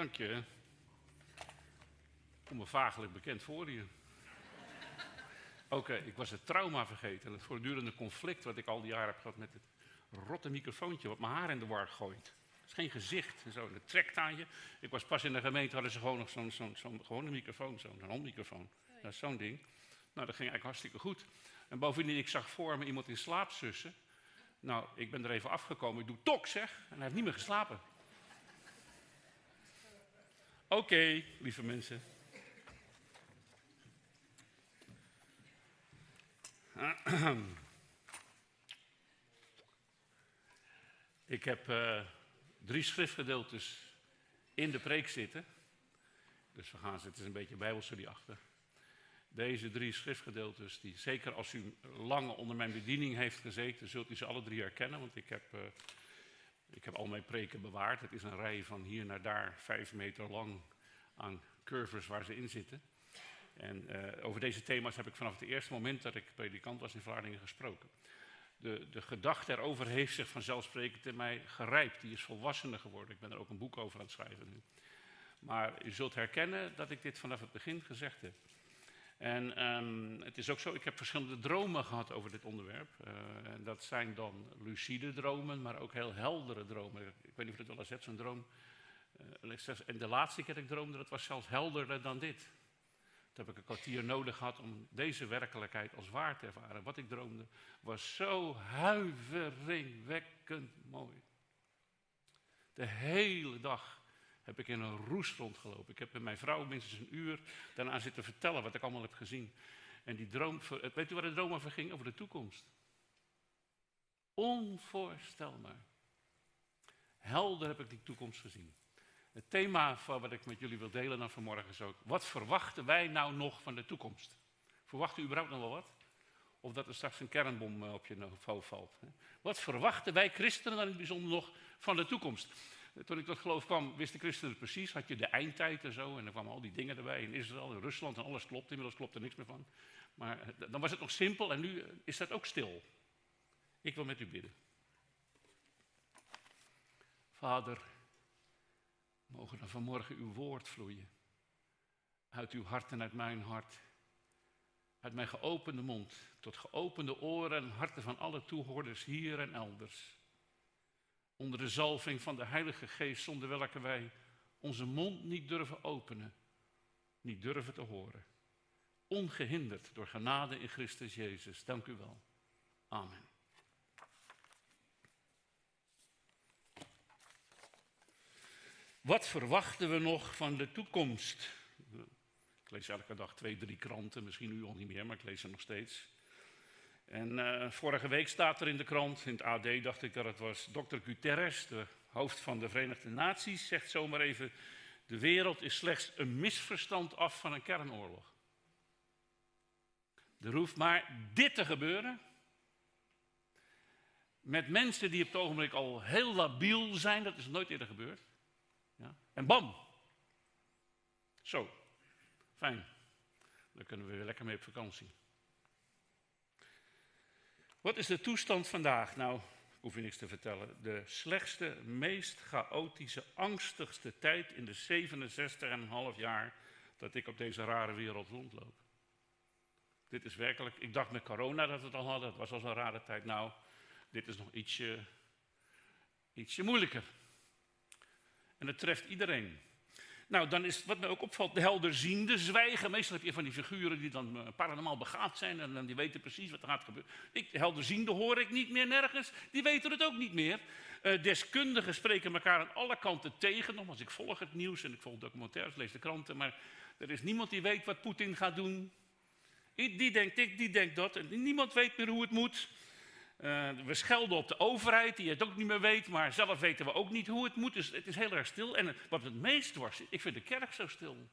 Dank je. Kom me vagelijk bekend voor hier. Oké, ik was het trauma vergeten. Het voortdurende conflict wat ik al die jaren heb gehad met het rotte microfoontje wat mijn haar in de war gooit. Het is geen gezicht en zo. Het trekt aan je. Ik was pas in de gemeente, hadden ze gewoon nog zo'n zo'n zo'n gewone microfoon, zo'n handmicrofoon. Dat is zo'n ding. Nou, dat ging eigenlijk hartstikke goed. En bovendien, ik zag voor me iemand in slaap sussen. Nou, ik ben er even afgekomen. Ik doe tok, zeg. En hij heeft niet meer geslapen. Oké, lieve mensen. Ik heb uh, drie schriftgedeeltes in de preek zitten. Dus we gaan zitten een beetje bijbelstudie achter. Deze drie schriftgedeeltes, die zeker als u lang onder mijn bediening heeft gezeten, zult u ze alle drie herkennen. Want ik heb, uh, ik heb al mijn preken bewaard. Het is een rij van hier naar daar, vijf meter lang aan curves waar ze in zitten. En uh, over deze thema's heb ik vanaf het eerste moment dat ik predikant was in Vlaardingen gesproken. De, de gedachte erover heeft zich vanzelfsprekend in mij gerijpt. Die is volwassener geworden. Ik ben er ook een boek over aan het schrijven nu. Maar u zult herkennen dat ik dit vanaf het begin gezegd heb. En um, het is ook zo, ik heb verschillende dromen gehad over dit onderwerp. Uh, en dat zijn dan lucide dromen, maar ook heel heldere dromen. Ik weet niet of het wel eens hebt, zo'n droom. Uh, en de laatste keer dat ik droomde, dat was zelfs helderder dan dit. Toen heb ik een kwartier nodig gehad om deze werkelijkheid als waar te ervaren. Wat ik droomde was zo huiveringwekkend mooi. De hele dag heb ik in een roes rondgelopen. Ik heb met mijn vrouw minstens een uur daarna zitten vertellen wat ik allemaal heb gezien. En die droom, weet u waar de droom over ging? Over de toekomst. Onvoorstelbaar. Helder heb ik die toekomst gezien. Het thema van wat ik met jullie wil delen dan vanmorgen is ook, wat verwachten wij nou nog van de toekomst? Verwachten u überhaupt nog wel wat? Of dat er straks een kernbom eh, op je hoofd valt. Wat verwachten wij christenen dan in het bijzonder nog van de toekomst? Toen ik tot geloof kwam, wisten christenen precies. Had je de eindtijd en zo. En er kwamen al die dingen erbij. In Israël, in Rusland en alles klopt. Inmiddels klopt er niks meer van. Maar eh, dan was het nog simpel en nu is dat ook stil. Ik wil met u bidden. Vader, mogen dan vanmorgen uw woord vloeien. Uit uw hart en uit mijn hart. Uit mijn geopende mond tot geopende oren en harten van alle toehoorders hier en elders onder de zalving van de Heilige Geest, zonder welke wij onze mond niet durven openen, niet durven te horen. Ongehinderd door genade in Christus Jezus. Dank u wel. Amen. Wat verwachten we nog van de toekomst? Ik lees elke dag twee, drie kranten, misschien nu al niet meer, maar ik lees ze nog steeds. En uh, vorige week staat er in de krant, in het AD dacht ik dat het was, dokter Guterres, de hoofd van de Verenigde Naties, zegt zomaar even, de wereld is slechts een misverstand af van een kernoorlog. Er hoeft maar dit te gebeuren. Met mensen die op het ogenblik al heel labiel zijn, dat is nooit eerder gebeurd. Ja? En bam! Zo, fijn. Dan kunnen we weer lekker mee op vakantie. Wat is de toestand vandaag? Nou, hoef je niks te vertellen. De slechtste, meest chaotische, angstigste tijd in de 67,5 jaar dat ik op deze rare wereld rondloop. Dit is werkelijk, ik dacht met corona dat we het al hadden, het was al zo'n rare tijd. Nou, dit is nog ietsje, ietsje moeilijker. En het treft iedereen. Nou, dan is wat mij ook opvalt, de helderziende zwijgen. Meestal heb je van die figuren die dan eh, paranormaal begaafd zijn en, die weten precies wat er gaat gebeuren. Ik, de helderziende hoor ik niet meer nergens, die weten het ook niet meer. Uh, deskundigen spreken elkaar aan alle kanten tegen. Nogmaals, ik volg het nieuws en ik volg documentaires, lees de kranten, maar er is niemand die weet wat Poetin gaat doen. Die denkt dit, die denkt dat. En niemand weet meer hoe het moet. Uh, we schelden op de overheid, die het ook niet meer weet, maar zelf weten we ook niet hoe het moet. Dus het is heel erg stil. En wat het meest was, ik vind de kerk zo stil.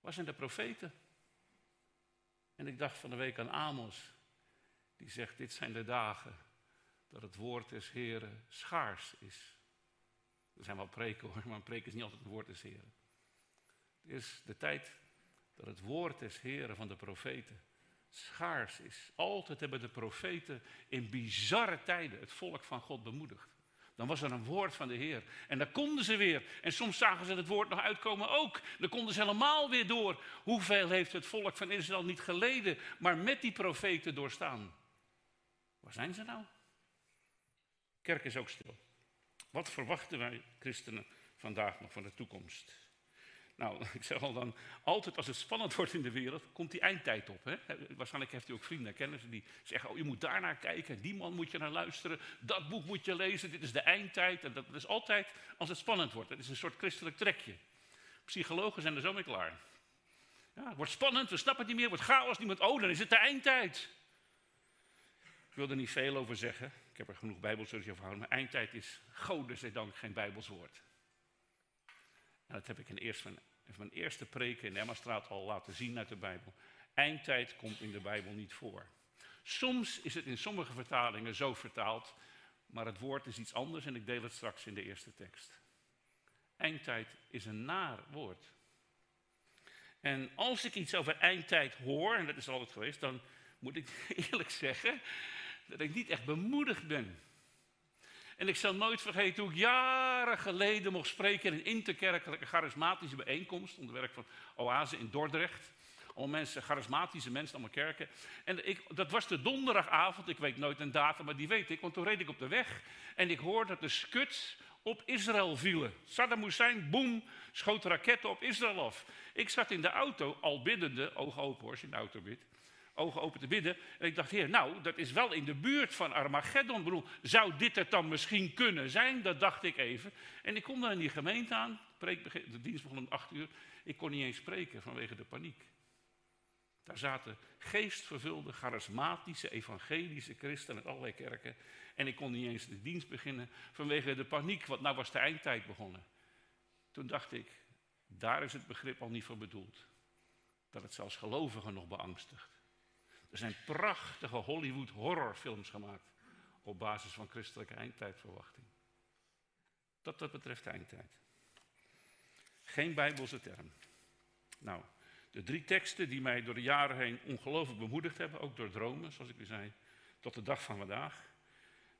Waar zijn de profeten? En ik dacht van de week aan Amos, die zegt: Dit zijn de dagen dat het woord des Heren schaars is. Er zijn wel preken hoor, maar een preek is niet altijd het woord des Heren. Het is de tijd dat het woord des Heren van de profeten schaars is. Altijd hebben de profeten in bizarre tijden het volk van God bemoedigd. Dan was er een woord van de Heer. En dan konden ze weer. En soms zagen ze het woord nog uitkomen ook. Dan konden ze helemaal weer door. Hoeveel heeft het volk van Israël niet geleden, maar met die profeten doorstaan? Waar zijn ze nou? Kerk is ook stil. Wat verwachten wij christenen vandaag nog van de toekomst? Nou, ik zeg al dan, altijd als het spannend wordt in de wereld, komt die eindtijd op. Hè? Waarschijnlijk heeft u ook vrienden en kennissen die zeggen, oh, je moet daarnaar kijken, die man moet je naar luisteren, dat boek moet je lezen, dit is de eindtijd. En dat is altijd als het spannend wordt. Het is een soort christelijk trekje. Psychologen zijn er zo mee klaar. Ja, het wordt spannend, we snappen het niet meer, wordt chaos, niemand, oh, dan is het de eindtijd. Ik wil er niet veel over zeggen, ik heb er genoeg bijbelstudies over gehouden, maar eindtijd is, dank geen bijbelswoord. En dat heb ik in eerst van van mijn eerste preken in Emmastraat al laten zien uit de Bijbel. Eindtijd komt in de Bijbel niet voor. Soms is het in sommige vertalingen zo vertaald, maar het woord is iets anders en ik deel het straks in de eerste tekst. Eindtijd is een naar woord. En als ik iets over eindtijd hoor, en dat is altijd geweest, dan moet ik eerlijk zeggen dat ik niet echt bemoedigd ben. En ik zal nooit vergeten hoe ik jaren geleden mocht spreken in een interkerkelijke charismatische bijeenkomst. Onder werk van Oase in Dordrecht. Al mensen, charismatische mensen, allemaal kerken. En ik, dat was de donderdagavond, ik weet nooit een datum, maar die weet ik. Want toen reed ik op de weg en ik hoorde dat de skuts op Israël vielen. Saddam Hussein, boem, schoot raketten op Israël af. Ik zat in de auto, al biddende, ogen open hoor, als je in de auto bidt ogen open te bidden. En ik dacht, heer, nou, dat is wel in de buurt van Armageddon. Bedoel, zou dit het dan misschien kunnen zijn? Dat dacht ik even. En ik kom dan in die gemeente aan. De dienst begon om acht uur. Ik kon niet eens spreken vanwege de paniek. Daar zaten geestvervulde, charismatische, evangelische christenen uit allerlei kerken. En ik kon niet eens de dienst beginnen vanwege de paniek, want nou was de eindtijd begonnen. Toen dacht ik, daar is het begrip al niet voor bedoeld. Dat het zelfs gelovigen nog beangstigt. Er zijn prachtige Hollywood horrorfilms gemaakt op basis van christelijke eindtijdverwachting. Dat dat betreft eindtijd. Geen bijbelse term. Nou, de drie teksten die mij door de jaren heen ongelooflijk bemoedigd hebben, ook door dromen, zoals ik u zei, tot de dag van vandaag,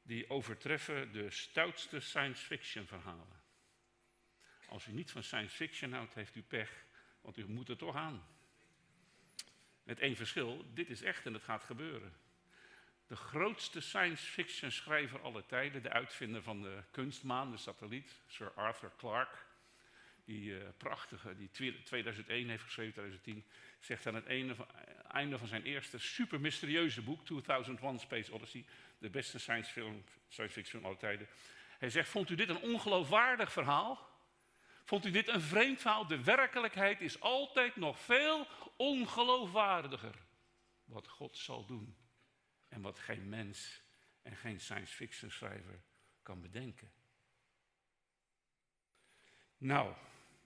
die overtreffen de stoutste science fiction verhalen. Als u niet van science fiction houdt, heeft u pech, want u moet er toch aan. Met één verschil, dit is echt en het gaat gebeuren. De grootste science fiction schrijver aller tijden, de uitvinder van de kunstmaan, de satelliet, Sir Arthur Clarke, die uh, prachtige, die 2001 heeft geschreven, 2010, zegt aan het einde van, zijn eerste super mysterieuze boek, 2001 Space Odyssey, de beste science, film, science fiction aller tijden. Hij zegt, vond u dit een ongeloofwaardig verhaal? Vond u dit een vreemd verhaal? De werkelijkheid is altijd nog veel ongeloofwaardiger. Wat God zal doen. En wat geen mens en geen science fiction schrijver kan bedenken. Nou,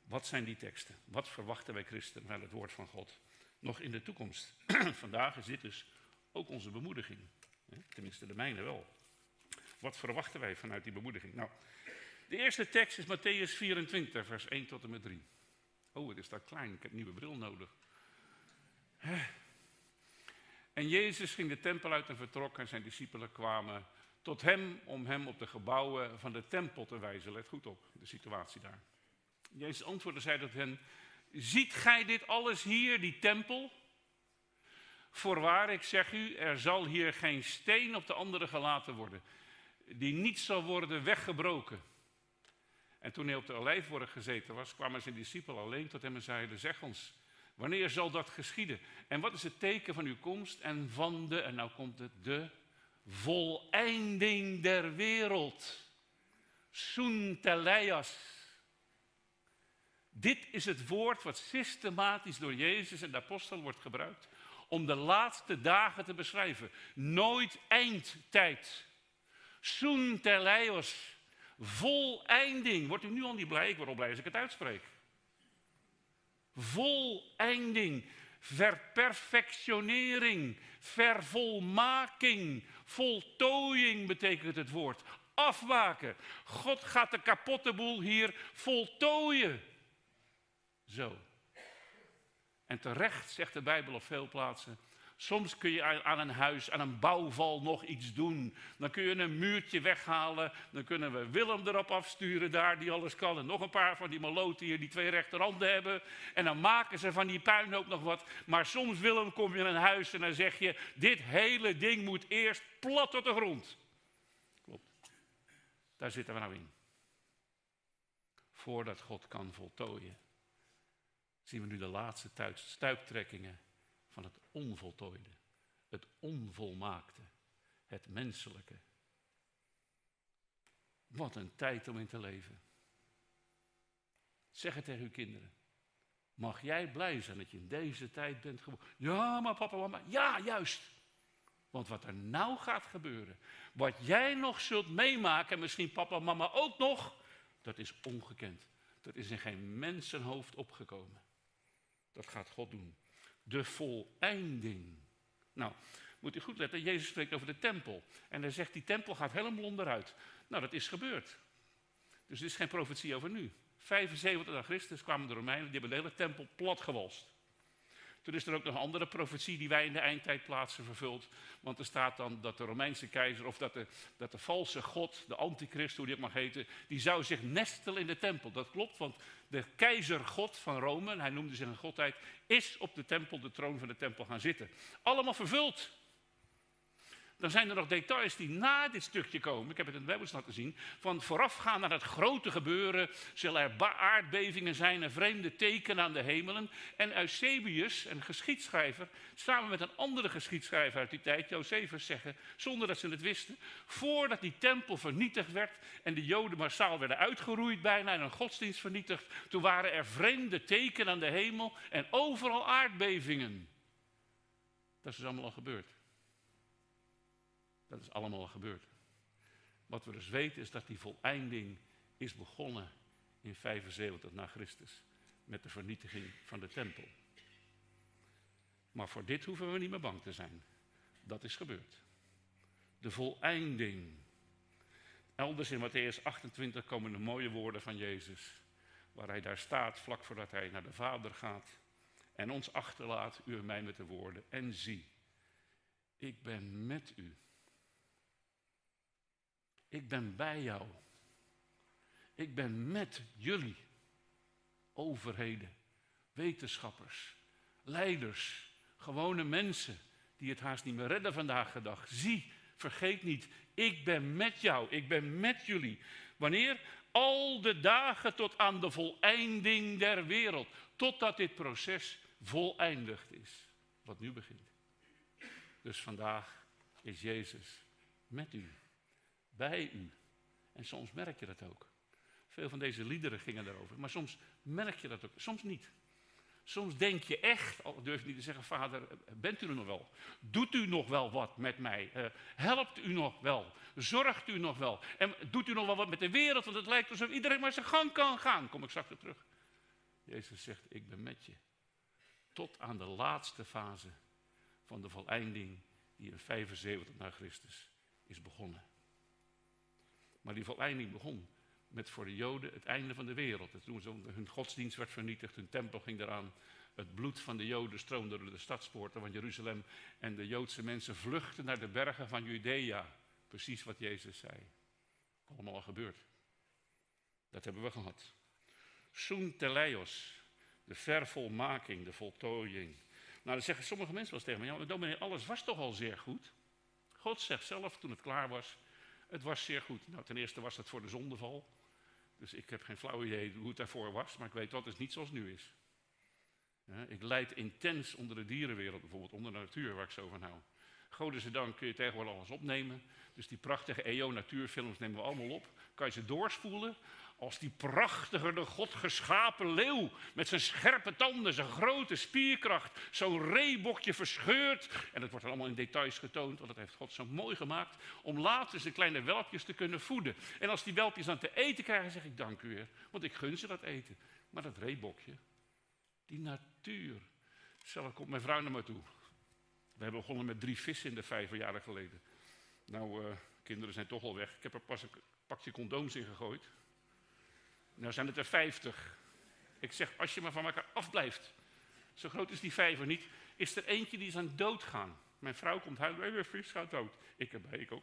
wat zijn die teksten? Wat verwachten wij christenen van het woord van God nog in de toekomst? Vandaag is dit dus ook onze bemoediging. Tenminste, de mijne wel. Wat verwachten wij vanuit die bemoediging? Nou, de eerste tekst is Matthäus 24, vers 1 tot en met 3. Oh, het is daar klein, ik heb een nieuwe bril nodig. En Jezus ging de tempel uit en vertrok en zijn discipelen kwamen tot hem om hem op de gebouwen van de tempel te wijzen. Let goed op, de situatie daar. Jezus antwoordde, zei tot hen, ziet gij dit alles hier, die tempel? Voorwaar, ik zeg u, er zal hier geen steen op de andere gelaten worden, die niet zal worden weggebroken. En toen hij op de olijfborg gezeten was, kwamen zijn discipelen alleen tot hem en zeiden, zeg ons, wanneer zal dat geschieden? En wat is het teken van uw komst en van de, en nou komt het, de voleinding der wereld. Soenteleias. Dit is het woord wat systematisch door Jezus en de apostel wordt gebruikt om de laatste dagen te beschrijven. Nooit eindtijd. Soenteleios. Voleinding. Wordt u nu al niet blij? Ik word al blij als ik het uitspreek. Voleinding. Verperfectionering. Vervolmaking. Voltooiing betekent het woord. Afmaken. God gaat de kapotte boel hier voltooien. Zo. En terecht zegt de Bijbel op veel plaatsen. Soms kun je aan een huis, aan een bouwval nog iets doen. Dan kun je een muurtje weghalen. Dan kunnen we Willem erop afsturen daar, die alles kan. En nog een paar van die maloten hier die twee rechterhanden hebben. En dan maken ze van die puinhoop nog wat. Maar soms, Willem, kom je in een huis en dan zeg je... dit hele ding moet eerst plat tot de grond. Klopt. Daar zitten we nou in. Voordat God kan voltooien. Zien we nu de laatste stuiptrekkingen van het onvoltooide, het onvolmaakte, het menselijke. Wat een tijd om in te leven. Zeg het tegen uw kinderen. Mag jij blij zijn dat je in deze tijd bent geboren? Ja, maar papa, mama, ja, juist. Want wat er nou gaat gebeuren, wat jij nog zult meemaken, en misschien papa en mama ook nog, dat is ongekend. Dat is in geen mensenhoofd opgekomen. Dat gaat God doen de voleinding. Nou, moet u goed letten, Jezus spreekt over de tempel. En hij zegt, die tempel gaat helemaal onderuit. Nou, dat is gebeurd. Dus dit is geen profetie over nu. 75 na Christus kwamen de Romeinen, die hebben de hele tempel platgewalst. Toen is er ook nog een andere profetie die wij in de eindtijd plaatsen vervuld. Want er staat dan dat de Romeinse keizer, of dat de, dat de valse god, de antichrist, hoe die ook mag heten, die zou zich nestelen in de tempel. Dat klopt, want de keizergod van Rome, hij noemde zich een godheid, is op de tempel, de troon van de tempel gaan zitten. Allemaal vervuld. Dan zijn er nog details die na dit stukje komen. Ik heb het in de Bijbel laten zien. Van voorafgaan naar het grote gebeuren. Zullen er aardbevingen zijn en vreemde tekenen aan de hemelen. En Eusebius, een geschiedschrijver, samen met een andere geschiedschrijver uit die tijd, Josephus, zeggen, zonder dat ze het wisten. Voordat die tempel vernietigd werd en de Joden massaal werden uitgeroeid bijna en een godsdienst vernietigd. Toen waren er vreemde tekenen aan de hemel en overal aardbevingen. Dat is dus allemaal al gebeurd. Dat is allemaal gebeurd. Wat we dus weten is dat die voleinding is begonnen in 75 na Christus. Met de vernietiging van de tempel. Maar voor dit hoeven we niet meer bang te zijn. Dat is gebeurd. De voleinding. Elders in Matthäus 28 komen de mooie woorden van Jezus. Waar hij daar staat vlak voordat hij naar de Vader gaat. En ons achterlaat, u en mij met de woorden. En zie, ik ben met u ik ben bij jou. Ik ben met jullie. Overheden, wetenschappers, leiders, gewone mensen die het haast niet meer redden vandaag de dag. Zie, vergeet niet, ik ben met jou, ik ben met jullie. Wanneer? Al de dagen tot aan de voleinding der wereld. Totdat dit proces voleindigd is, wat nu begint. Dus vandaag is Jezus met u bij u. En soms merk je dat ook. Veel van deze liederen gingen daarover. Maar soms merk je dat ook. Soms niet. Soms denk je echt, al durf je niet te zeggen, vader, bent u er nog wel? Doet u nog wel wat met mij? Uh, helpt u nog wel? Zorgt u nog wel? En doet u nog wel wat met de wereld? Want het lijkt alsof iedereen maar zijn gang kan gaan. Kom ik straks terug. Jezus zegt, ik ben met je. Tot aan de laatste fase van de voleinding die in 75 na Christus is begonnen. Maar die voleinding begon met voor de Joden het einde van de wereld. Toen hun godsdienst werd vernietigd, hun tempel ging eraan. Het bloed van de Joden stroomde door de stadspoorten van Jeruzalem. En de Joodse mensen vluchtten naar de bergen van Judea. Precies wat Jezus zei. Allemaal al gebeurd. Dat hebben we gehad. Soen teleios. De vervolmaking, de voltooiing. Nou, dan zeggen sommige mensen wel eens tegen me: ja, dominee, alles was toch al zeer goed? God zegt zelf toen het klaar was: het was zeer goed. Nou, ten eerste was het voor de zondeval. Dus ik heb geen flauw idee hoe het daarvoor was, maar ik weet dat het niet zoals het nu is. ik leid intens onder de dierenwereld, bijvoorbeeld onder de natuur, waar ik zo van hou. dank kun je tegenwoordig alles opnemen. Dus die prachtige EO natuurfilms nemen we allemaal op. Kan je ze doorspoelen als die prachtige, de God geschapen leeuw. Met zijn scherpe tanden, zijn grote spierkracht. Zo'n reebokje verscheurd. En dat wordt allemaal in details getoond, want dat heeft God zo mooi gemaakt. Om later zijn kleine welpjes te kunnen voeden. En als die welpjes dan te eten krijgen, zeg ik dank u weer. Want ik gun ze dat eten. Maar dat reebokje, die natuur. Zelf komt mijn vrouw naar me toe. We hebben begonnen met drie vissen in de vijf jaar geleden. Nou, uh, kinderen zijn toch al weg. Ik heb er pas een pakje condooms in gegooid. Nou zijn het er vijftig. Ik zeg, als je maar van elkaar afblijft. Zo groot is die vijver niet. is er eentje die is aan dood gaan. Mijn vrouw komt huilen, hey, vis gaat dood. Ik erbij, ik ook.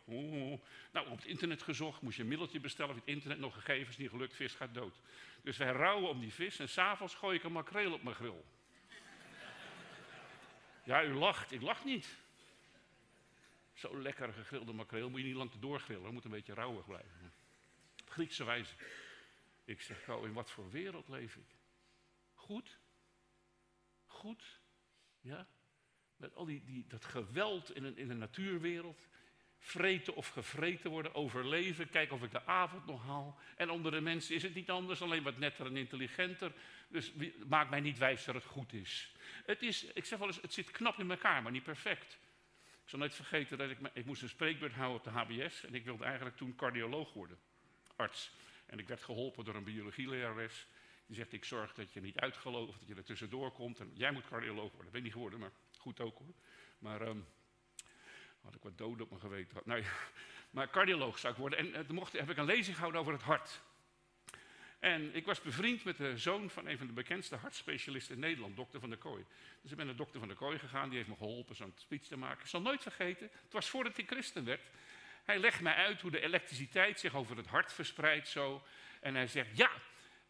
Nou, op het internet gezocht, moest je een middeltje bestellen. Op het internet nog gegevens, niet gelukt, vis gaat dood. Dus wij rouwen om die vis en s'avonds gooi ik een makreel op mijn grill. Ja, u lacht, ik lach niet. Zo lekker gegrilde makreel moet je niet lang te doorgrillen, moet een beetje rauwig blijven. Griekse wijze. Ik zeg, in wat voor wereld leef ik? Goed? Goed? Ja? Met al die, die, dat geweld in een, in een natuurwereld. Vreten of gevreten worden, overleven, kijken of ik de avond nog haal. En onder de mensen is het niet anders, alleen wat netter en intelligenter. Dus maakt mij niet wijs dat het goed is. Het is, ik zeg wel eens, het zit knap in elkaar, maar niet perfect. Ik zal nooit vergeten dat ik, ik moest een spreekbeurt houden op de HBS. En ik wilde eigenlijk toen cardioloog worden, arts. En ik werd geholpen door een biologielerares. Die zegt, ik zorg dat je niet uitgelooft, dat je er tussendoor komt. En jij moet cardioloog worden. Dat ben ik niet geworden, maar goed ook hoor. Maar um, had ik wat doden op mijn geweten. Nou, ja, maar cardioloog zou ik worden. En uh, mocht, heb ik een lezing gehouden over het hart. En ik was bevriend met de zoon van een van de bekendste hartspecialisten in Nederland, dokter Van der Kooi. Dus ik ben naar dokter Van der Kooi gegaan, die heeft me geholpen zo'n speech te maken. Ik zal nooit vergeten, het was voordat hij christen werd. Hij legt mij uit hoe de elektriciteit zich over het hart verspreidt zo. En hij zegt, ja,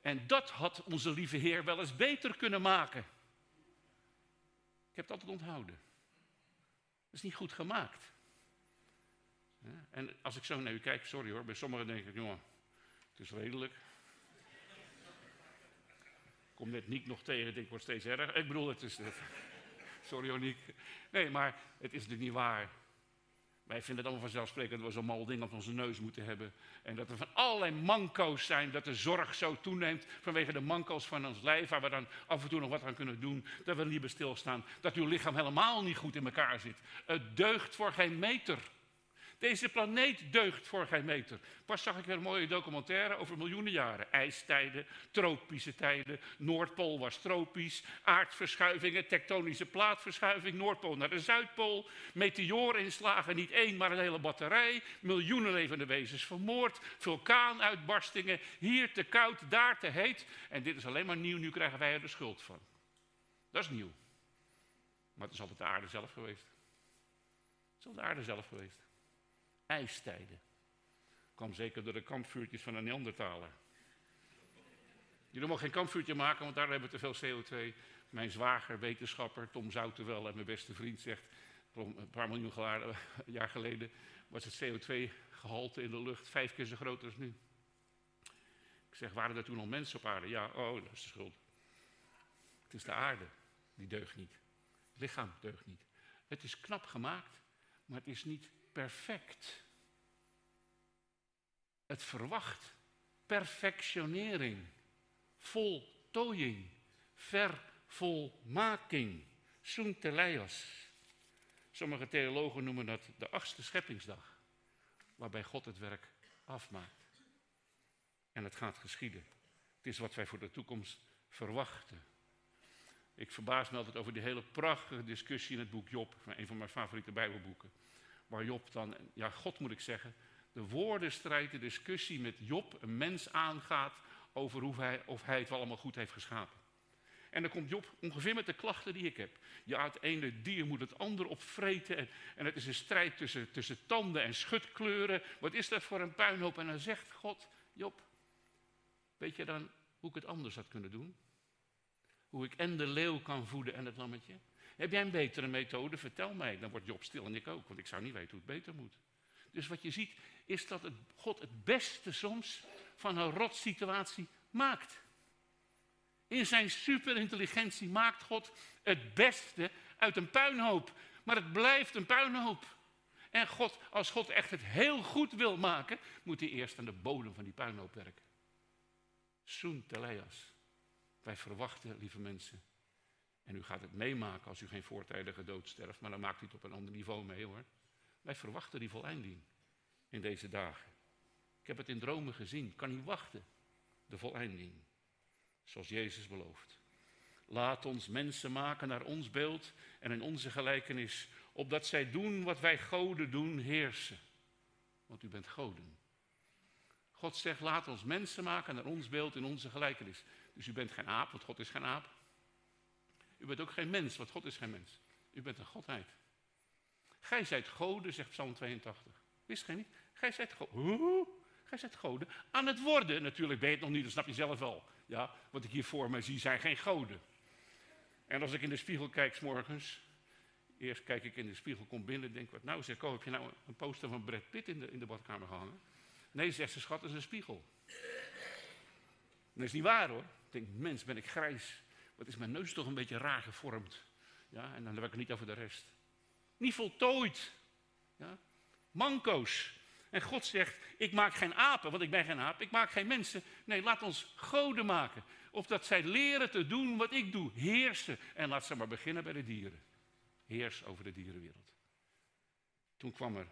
en dat had onze lieve Heer wel eens beter kunnen maken. Ik heb het altijd onthouden. Dat is niet goed gemaakt. En als ik zo naar u kijk, sorry hoor, bij sommigen denk ik, jongen, het is redelijk. Ik kom net Niek nog tegen, ik word steeds erger. Ik bedoel, het is... Sorry hoor. Nee, maar het is natuurlijk niet waar. Wij vinden het allemaal vanzelfsprekend dat we zo'n mal ding op onze neus moeten hebben. En dat er van allerlei manco's zijn, dat de zorg zo toeneemt vanwege de manco's van ons lijf, waar we dan af en toe nog wat aan kunnen doen, dat we liever stilstaan. Dat uw lichaam helemaal niet goed in elkaar zit. Het deugt voor geen meter. Deze planeet deugt voor geen meter. Pas zag ik weer een mooie documentaire over miljoenen jaren. IJstijden, tropische tijden, Noordpool was tropisch, aardverschuivingen, tektonische plaatverschuiving, Noordpool naar de Zuidpool, meteoorinslagen, niet één, maar een hele batterij, miljoenen levende wezens vermoord, vulkaanuitbarstingen, hier te koud, daar te heet. En dit is alleen maar nieuw, nu krijgen wij er de schuld van. Dat is nieuw. Maar het is altijd de aarde zelf geweest. Het is altijd de aarde zelf geweest ijstijden. Kwam zeker door de kampvuurtjes van een Neandertaler. Jullie mogen geen kampvuurtje maken, want daar hebben we te veel CO2. Mijn zwager, wetenschapper Tom Zoutenwel en mijn beste vriend zegt... een paar miljoen jaar geleden was het CO2-gehalte in de lucht vijf keer zo groot als nu. Ik zeg, waren er toen al mensen op aarde? Ja, oh, dat is de schuld. Het is de aarde, die deugt niet. Het lichaam deugt niet. Het is knap gemaakt, maar het is niet perfect. Het verwacht perfectionering, voltooiing, vervolmaking, sunteleios. Sommige theologen noemen dat de achtste scheppingsdag, waarbij God het werk afmaakt. En het gaat geschieden. Het is wat wij voor de toekomst verwachten. Ik verbaas me altijd over die hele prachtige discussie in het boek Job, een van mijn favoriete Bijbelboeken waar Job dan, ja, God moet ik zeggen, de woordenstrijd, de discussie met Job, een mens aangaat over hoe hij, of hij het wel allemaal goed heeft geschapen. En dan komt Job ongeveer met de klachten die ik heb. Ja, het ene dier moet het andere opvreten. En, en het is een strijd tussen, tussen tanden en schutkleuren. Wat is dat voor een puinhoop? En dan zegt God, Job, weet je dan hoe ik het anders had kunnen doen? Hoe ik en de leeuw kan voeden en het lammetje? Heb jij een betere methode? Vertel mij. Dan wordt Job stil en ik ook, want ik zou niet weten hoe het beter moet. Dus wat je ziet, is dat het, God het beste soms van een rotsituatie maakt. In zijn superintelligentie maakt God het beste uit een puinhoop. Maar het blijft een puinhoop. En God, als God echt het heel goed wil maken, moet hij eerst aan de bodem van die puinhoop werken. Soen teleas. Wij verwachten, lieve mensen, en u gaat het meemaken als u geen voortijdige dood sterft, maar dan maakt u het op een ander niveau mee hoor. Wij verwachten die voleinding in deze dagen. Ik heb het in dromen gezien, kan niet wachten. De voleinding, zoals Jezus belooft. Laat ons mensen maken naar ons beeld en in onze gelijkenis, opdat zij doen wat wij goden doen, heersen. Want u bent goden. God zegt, laat ons mensen maken naar ons beeld in onze gelijkenis. Dus u bent geen aap, want God is geen aap. U bent ook geen mens, want God is geen mens. U bent een godheid. Gij zijt goden, zegt Psalm 82. Wist gij niet? Gij zijt goden. Gij zijt goden. Aan het worden, natuurlijk ben je het nog niet, dat snap je zelf wel. Ja, wat ik hier voor me zie zijn geen goden. En als ik in de spiegel kijk, s morgens, eerst kijk ik in de spiegel, kom binnen, denk wat nou zeg, oh, heb je nou een poster van Brad Pitt in de, in de badkamer gehangen? Nee, zegt ze, schat, dat is een spiegel. Dat is niet waar hoor. Ik denk, mens, ben ik grijs. Wat is mijn neus toch een beetje raar gevormd. Ja, en dan heb ik het niet over de rest. Niet voltooid. Ja? Manco's. En God zegt, ik maak geen apen, want ik ben geen aap. Ik maak geen mensen. Nee, laat ons goden maken. Of dat zij leren te doen wat ik doe. Heersen. En laat ze maar beginnen bij de dieren. Heers over de dierenwereld. Toen kwam er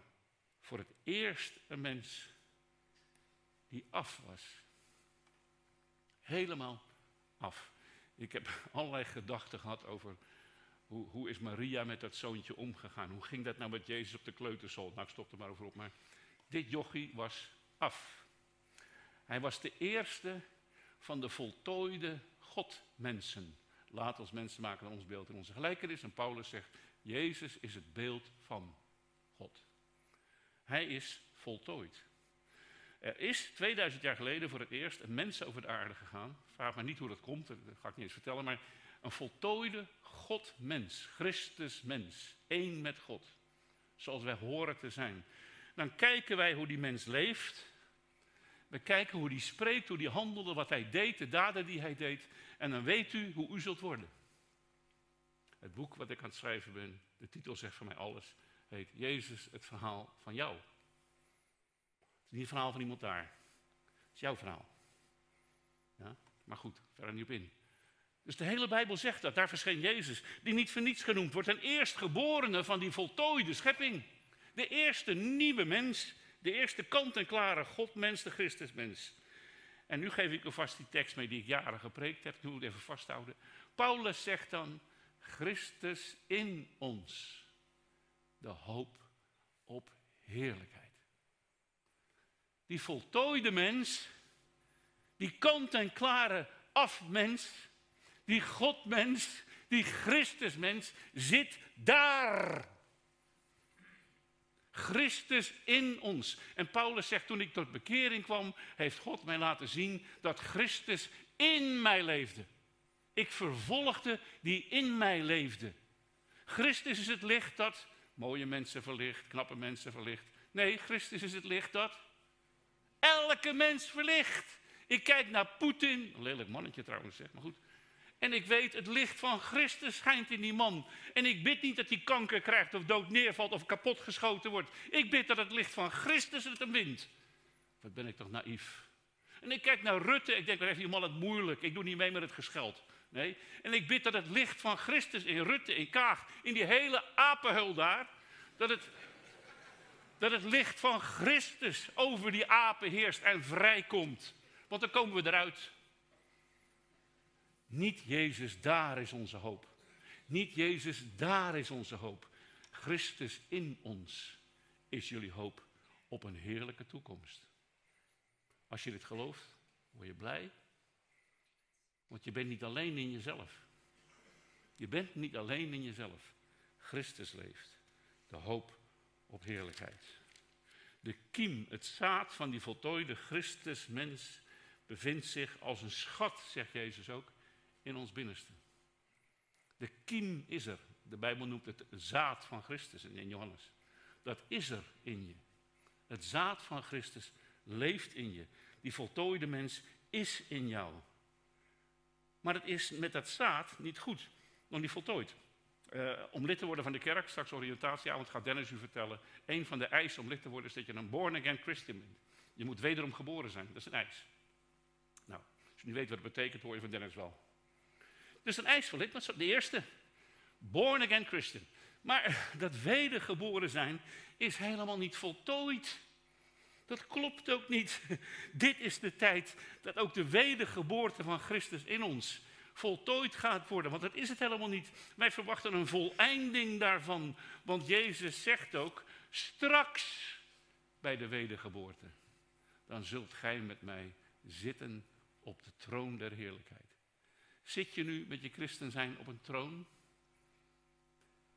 voor het eerst een mens die af was. Helemaal af. Ik heb allerlei gedachten gehad over hoe, hoe is Maria met dat zoontje omgegaan. Hoe ging dat nou met Jezus op de kleuterschool? Nou, ik stop er maar over op. Maar dit jochie was af. Hij was de eerste van de voltooide Godmensen. Laat ons mensen maken naar ons beeld en onze gelijkenis. En Paulus zegt, Jezus is het beeld van God. Hij is voltooid. Er is 2000 jaar geleden voor het eerst een mens over de aarde gegaan. Vraag me niet hoe dat komt, dat ga ik niet eens vertellen. Maar een voltooide God-mens, Christus-mens. één met God. Zoals wij horen te zijn. Dan kijken wij hoe die mens leeft. We kijken hoe die spreekt, hoe die handelde, wat hij deed, de daden die hij deed. En dan weet u hoe u zult worden. Het boek wat ik aan het schrijven ben, de titel zegt voor mij alles, heet Jezus, het verhaal van jou. Is niet het verhaal van iemand daar. Het is jouw verhaal. Ja? Maar goed, verder niet op in. Dus de hele Bijbel zegt dat. Daar verscheen Jezus, die niet voor niets genoemd wordt. Een eerstgeborene van die voltooide schepping. De eerste nieuwe mens. De eerste kant-en-klare Godmens, de Christusmens. En nu geef ik u vast die tekst mee die ik jaren gepreekt heb. Nu moet ik even vasthouden. Paulus zegt dan, Christus in ons. De hoop op heerlijkheid. Die voltooide mens, die kant-en-klare afmens, die Godmens, die Christusmens, zit daar. Christus in ons. En Paulus zegt, toen ik tot bekering kwam, heeft God mij laten zien dat Christus in mij leefde. Ik vervolgde die in mij leefde. Christus is het licht dat mooie mensen verlicht, knappe mensen verlicht. Nee, Christus is het licht dat elke mens verlicht. Ik kijk naar Poetin, een lelijk mannetje trouwens, zeg maar goed. En ik weet, het licht van Christus schijnt in die man. En ik bid niet dat hij kanker krijgt of dood neervalt of kapot geschoten wordt. Ik bid dat het licht van Christus het hem wint. Wat ben ik toch naïef. En ik kijk naar Rutte, ik denk, daar heeft die man het moeilijk. Ik doe niet mee met het gescheld. Nee. En ik bid dat het licht van Christus in Rutte, in Kaag, in die hele apenhul daar, dat het, dat het licht van Christus over die apen heerst en vrijkomt. Want dan komen we eruit. Niet Jezus, daar is onze hoop. Niet Jezus, daar is onze hoop. Christus in ons is jullie hoop op een heerlijke toekomst. Als je dit gelooft, word je blij. Want je bent niet alleen in jezelf. Je bent niet alleen in jezelf. Christus leeft. De hoop op heerlijkheid. De kiem, het zaad van die voltooide Christusmens, bevindt zich als een schat, zegt Jezus ook, in ons binnenste. De kiem is er. De Bijbel noemt het zaad van Christus in Johannes. Dat is er in je. Het zaad van Christus leeft in je. Die voltooide mens is in jou. Maar het is met dat zaad niet goed, nog niet voltooid. Uh, om lid te worden van de kerk, straks oriëntatieavond gaat Dennis u vertellen. Een van de eisen om lid te worden is dat je een born-again Christian bent. Je moet wederom geboren zijn, dat is een eis. Nou, als je niet weet wat het betekent, hoor je van Dennis wel. Dus een eis voor lid, dat is de eerste. Born again Christian. Maar dat wedergeboren zijn is helemaal niet voltooid. Dat klopt ook niet. Dit is de tijd dat ook de wedergeboorte van Christus in ons voltooid gaat worden. Want dat is het helemaal niet. Wij verwachten een voleinding daarvan. Want Jezus zegt ook, straks bij de wedergeboorte, dan zult gij met mij zitten op de troon der heerlijkheid. Zit je nu met je christen zijn op een troon?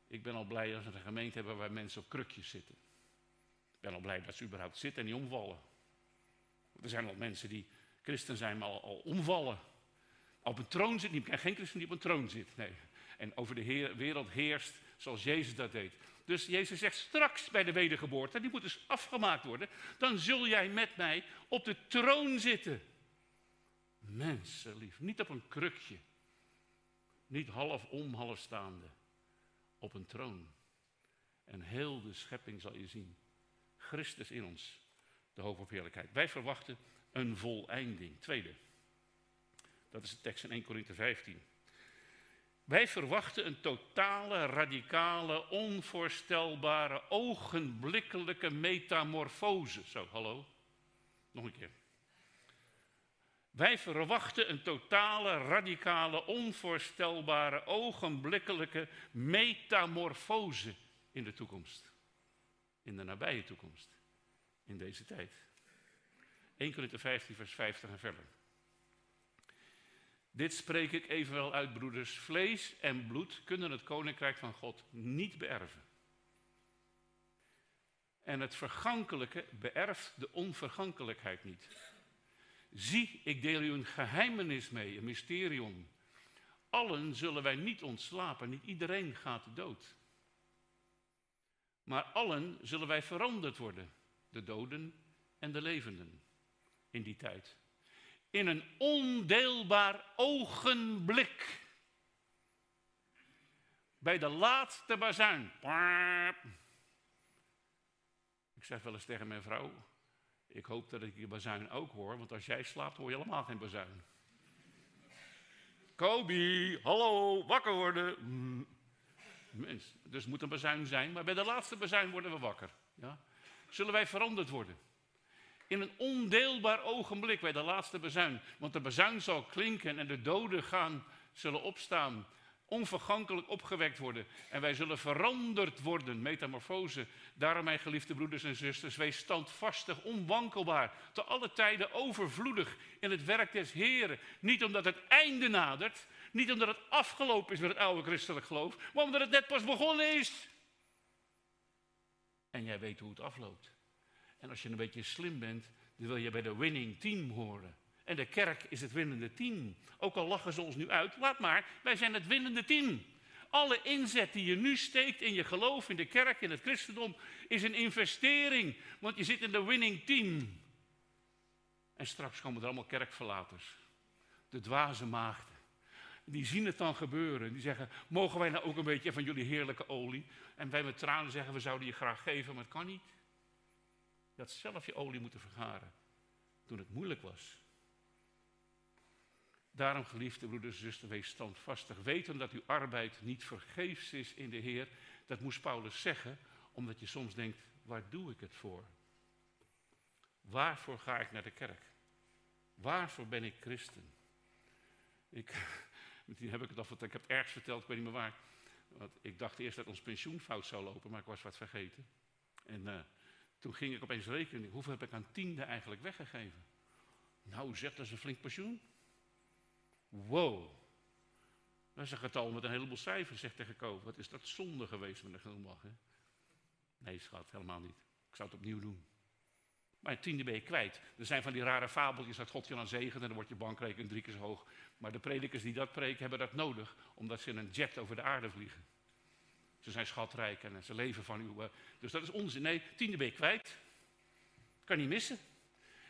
Ik ben al blij als we een gemeente hebben waar mensen op krukjes zitten. Ik ben al blij dat ze überhaupt zitten en niet omvallen. Er zijn al mensen die christen zijn, maar al, al omvallen. Op een troon zit niet. Geen christen die op een troon zit. Nee. En over de wereld heerst zoals Jezus dat deed. Dus Jezus zegt straks bij de wedergeboorte, die moet dus afgemaakt worden, dan zul jij met mij op de troon zitten. Mensenlief, niet op een krukje. Niet half om, half staande. Op een troon. En heel de schepping zal je zien. Christus in ons, de hoop op heerlijkheid. Wij verwachten een voleinding. Tweede, dat is de tekst in 1 Korinthe 15. Wij verwachten een totale, radicale, onvoorstelbare, ogenblikkelijke metamorfose. Zo, hallo. Nog een keer. Wij verwachten een totale, radicale, onvoorstelbare, ogenblikkelijke metamorfose in de toekomst. In de nabije toekomst. In deze tijd. 1 Corinthië 15, vers 50 en verder. Dit spreek ik evenwel uit, broeders. Vlees en bloed kunnen het koninkrijk van God niet beërven. En het vergankelijke beërft de onvergankelijkheid niet. Zie, ik deel u een geheimenis mee, een mysterium. Allen zullen wij niet ontslapen, niet iedereen gaat dood. Maar allen zullen wij veranderd worden, de doden en de levenden, in die tijd in een ondeelbaar ogenblik. Bij de laatste bazuin. Ik zeg wel eens tegen mijn vrouw, ik hoop dat ik die bazuin ook hoor, want als jij slaapt hoor je helemaal geen bazuin. Kobi, hallo, wakker worden. Mens, dus moet een bazuin zijn, maar bij de laatste bazuin worden we wakker. Ja? Zullen wij veranderd worden? In een ondeelbaar ogenblik bij de laatste bezuin. Want de bezuin zal klinken en de doden gaan, zullen opstaan. Onvergankelijk opgewekt worden. En wij zullen veranderd worden, metamorfose. Daarom, mijn geliefde broeders en zusters, wees standvastig, onwankelbaar. Te alle tijden overvloedig in het werk des Heren. Niet omdat het einde nadert. Niet omdat het afgelopen is met het oude christelijk geloof. Maar omdat het net pas begonnen is. En jij weet hoe het afloopt. En als je een beetje slim bent, dan wil je bij de winning team horen. En de kerk is het winnende team. Ook al lachen ze ons nu uit, laat maar, wij zijn het winnende team. Alle inzet die je nu steekt in je geloof, in de kerk, in het christendom, is een investering. Want je zit in de winning team. En straks komen er allemaal kerkverlaters. De dwaze maagden. Die zien het dan gebeuren. Die zeggen, mogen wij nou ook een beetje van jullie heerlijke olie? En wij met tranen zeggen, we zouden je graag geven, maar het kan niet. Je had zelf je olie moeten vergaren toen het moeilijk was. Daarom, geliefde broeders en zusters, wees standvastig. Weten dat uw arbeid niet vergeefs is in de Heer. Dat moest Paulus zeggen, omdat je soms denkt, waar doe ik het voor? Waarvoor ga ik naar de kerk? Waarvoor ben ik christen? Ik, die heb ik het al verteld, ik heb het ergens verteld, ik weet niet meer waar. Want ik dacht eerst dat ons pensioen fout zou lopen, maar ik was wat vergeten. En uh, toen ging ik opeens rekenen, hoeveel heb ik aan tiende eigenlijk weggegeven? Nou, zegt dat is een flink pensioen. Wow. Dat is een getal met een heleboel cijfers, zegt tegen Ko. Wat is dat zonde geweest met een glimlach, hè? Nee, schat, helemaal niet. Ik zou het opnieuw doen. Maar tiende ben je kwijt. Er zijn van die rare fabeltjes dat God je dan zegent en dan wordt je bankrekening drie keer zo hoog. Maar de predikers die dat preken hebben dat nodig, omdat ze in een jet over de aarde vliegen. Ze zijn schatrijk en ze leven van u. Eh, dus dat is onzin. Nee, tiende ben je kwijt. Kan niet missen.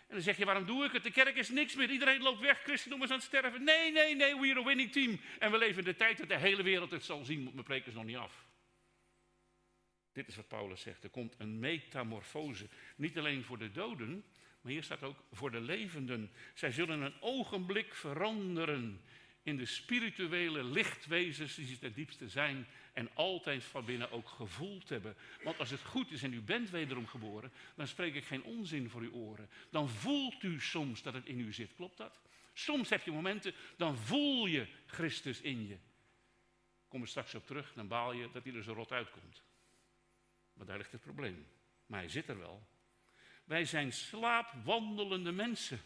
En dan zeg je, waarom doe ik het? De kerk is niks meer. Iedereen loopt weg. Christendom is aan het sterven. Nee, nee, nee, we are a winning team. En we leven in de tijd dat de hele wereld het zal zien. Mijn preek is nog niet af. Dit is wat Paulus zegt. Er komt een metamorfose. Niet alleen voor de doden, maar hier staat ook voor de levenden. Zij zullen een ogenblik veranderen in de spirituele lichtwezens die ze ten diepste zijn en altijd van binnen ook gevoeld hebben. Want als het goed is en u bent wederom geboren, dan spreek ik geen onzin voor uw oren. Dan voelt u soms dat het in u zit, klopt dat? Soms heb je momenten, dan voel je Christus in je. Kom er straks op terug, dan baal je dat hij er zo rot uitkomt. Maar daar ligt het probleem. Maar hij zit er wel. Wij zijn slaapwandelende mensen.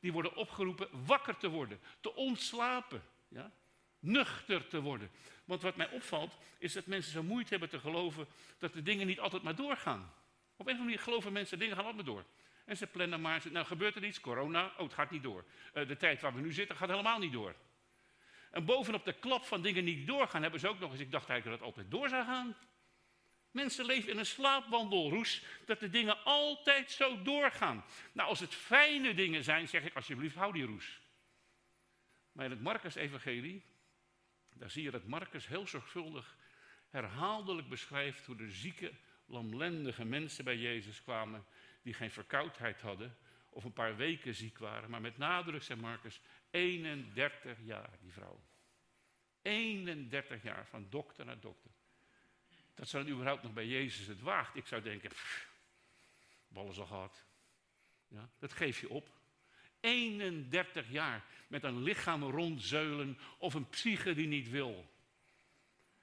Die worden opgeroepen wakker te worden, te ontslapen. Ja? Nuchter te worden. Want wat mij opvalt, is dat mensen zo moeite hebben te geloven dat de dingen niet altijd maar doorgaan. Op een of andere manier geloven mensen, dingen gaan altijd maar door. En ze plannen maar, nou gebeurt er iets, corona, oh het gaat niet door. Uh, de tijd waar we nu zitten gaat helemaal niet door. En bovenop de klap van dingen niet doorgaan, hebben ze ook nog eens, ik dacht eigenlijk dat het altijd door zou gaan. Mensen leven in een slaapwandelroes dat de dingen altijd zo doorgaan. Nou, als het fijne dingen zijn, zeg ik alsjeblieft, hou die roes. Maar in het Marcus-evangelie, daar zie je dat Marcus heel zorgvuldig herhaaldelijk beschrijft hoe de zieke, lamlendige mensen bij Jezus kwamen die geen verkoudheid hadden of een paar weken ziek waren. Maar met nadruk, zegt Marcus, 31 jaar, die vrouw. 31 jaar, van dokter naar dokter. Dat ze überhaupt nog bij Jezus het waagt. Ik zou denken, pff, ballen al gehad. Ja, dat geef je op. 31 jaar met een lichaam rondzeulen of een psyche die niet wil.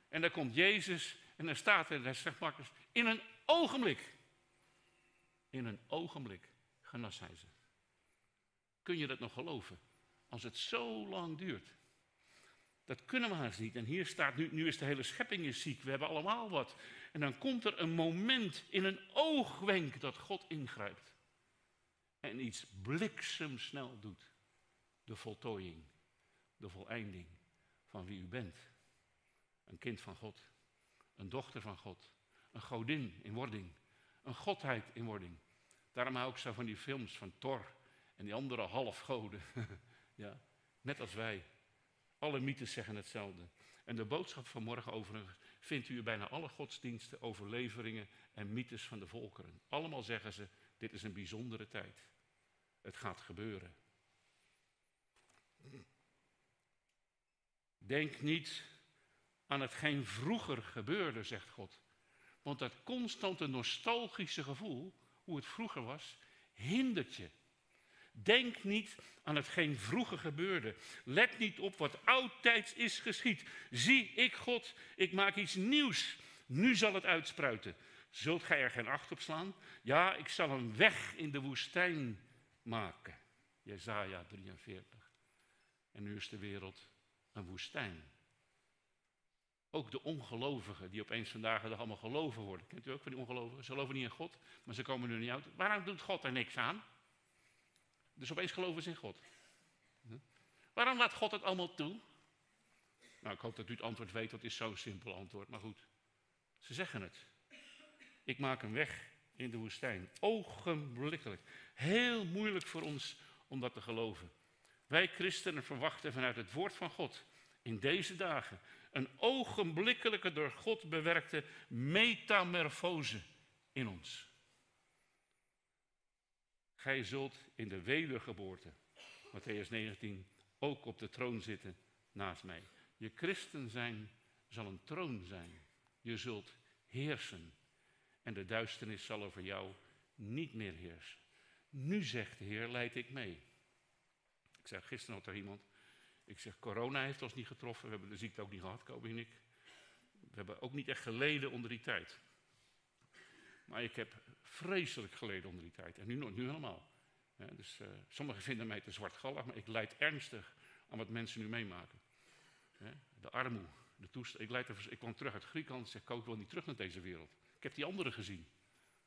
En dan komt Jezus en dan staat er, zegt Marcus, in een ogenblik. In een ogenblik genas hij ze. Kun je dat nog geloven? Als het zo lang duurt. Dat kunnen we haast niet. En hier staat, nu, nu is de hele schepping ziek, we hebben allemaal wat. En dan komt er een moment in een oogwenk dat God ingrijpt. En iets bliksemsnel doet. De voltooiing, de voleinding van wie u bent. Een kind van God, een dochter van God, een godin in wording, een godheid in wording. Daarom hou ik zo van die films van Thor en die andere halfgoden. ja, net als wij. Alle mythes zeggen hetzelfde. En de boodschap van morgen overigens vindt u bijna alle godsdiensten, overleveringen en mythes van de volkeren. Allemaal zeggen ze, dit is een bijzondere tijd. Het gaat gebeuren. Denk niet aan hetgeen vroeger gebeurde, zegt God. Want dat constante nostalgische gevoel, hoe het vroeger was, hindert je. Denk niet aan hetgeen vroeger gebeurde. Let niet op wat oudtijds is geschied. Zie, ik God, ik maak iets nieuws. Nu zal het uitspruiten. Zult gij er geen acht op slaan? Ja, ik zal een weg in de woestijn maken. Jezaja 43. En nu is de wereld een woestijn. Ook de ongelovigen, die opeens vandaag de allemaal geloven worden. Kent u ook van die ongelovigen? Ze geloven niet in God, maar ze komen er niet uit. Waarom doet God er niks aan? Dus opeens geloven ze in God. Waarom laat God het allemaal toe? Nou, ik hoop dat u het antwoord weet, dat is zo'n simpel antwoord, maar goed. Ze zeggen het. Ik maak een weg in de woestijn. Ogenblikkelijk. Heel moeilijk voor ons om dat te geloven. Wij christenen verwachten vanuit het woord van God in deze dagen een ogenblikkelijke door God bewerkte metamorfose in ons. Gij zult in de wedergeboorte, Matthäus 19, ook op de troon zitten naast mij. Je christen zijn zal een troon zijn. Je zult heersen. En de duisternis zal over jou niet meer heersen. Nu zegt de Heer, leid ik mee. Ik zei gisteren nog tegen iemand. Ik zeg, corona heeft ons niet getroffen. We hebben de ziekte ook niet gehad, Kobe en ik. We hebben ook niet echt geleden onder die tijd. Maar ik heb vreselijk geleden onder die tijd. En nu, nu helemaal. Dus uh, sommigen vinden mij te zwartgallig, maar ik leid ernstig aan wat mensen nu meemaken. De armoede, de toestand. Ik, er, ik kwam terug uit Griekenland en zeg, ik wil niet terug naar deze wereld. Heb die anderen gezien.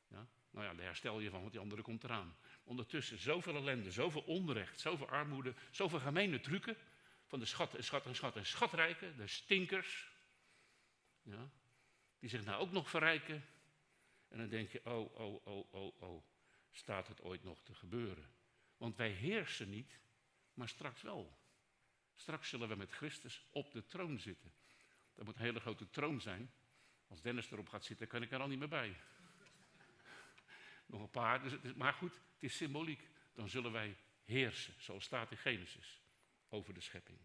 Ja? Nou ja, daar herstel je van, want die andere komt eraan. Ondertussen zoveel ellende, zoveel onrecht, zoveel armoede, zoveel gemene trucken. Van de schat en schat en schat en schatrijken, de stinkers. Ja? Die zich nou ook nog verrijken. En dan denk je, oh, oh, oh, oh, oh, staat het ooit nog te gebeuren? Want wij heersen niet, maar straks wel. Straks zullen we met Christus op de troon zitten. Dat moet een hele grote troon zijn. Als Dennis erop gaat zitten, kan ik er al niet meer bij. Nog een paar, dus maar goed, het is symboliek. Dan zullen wij heersen, zoals staat in Genesis, over de schepping.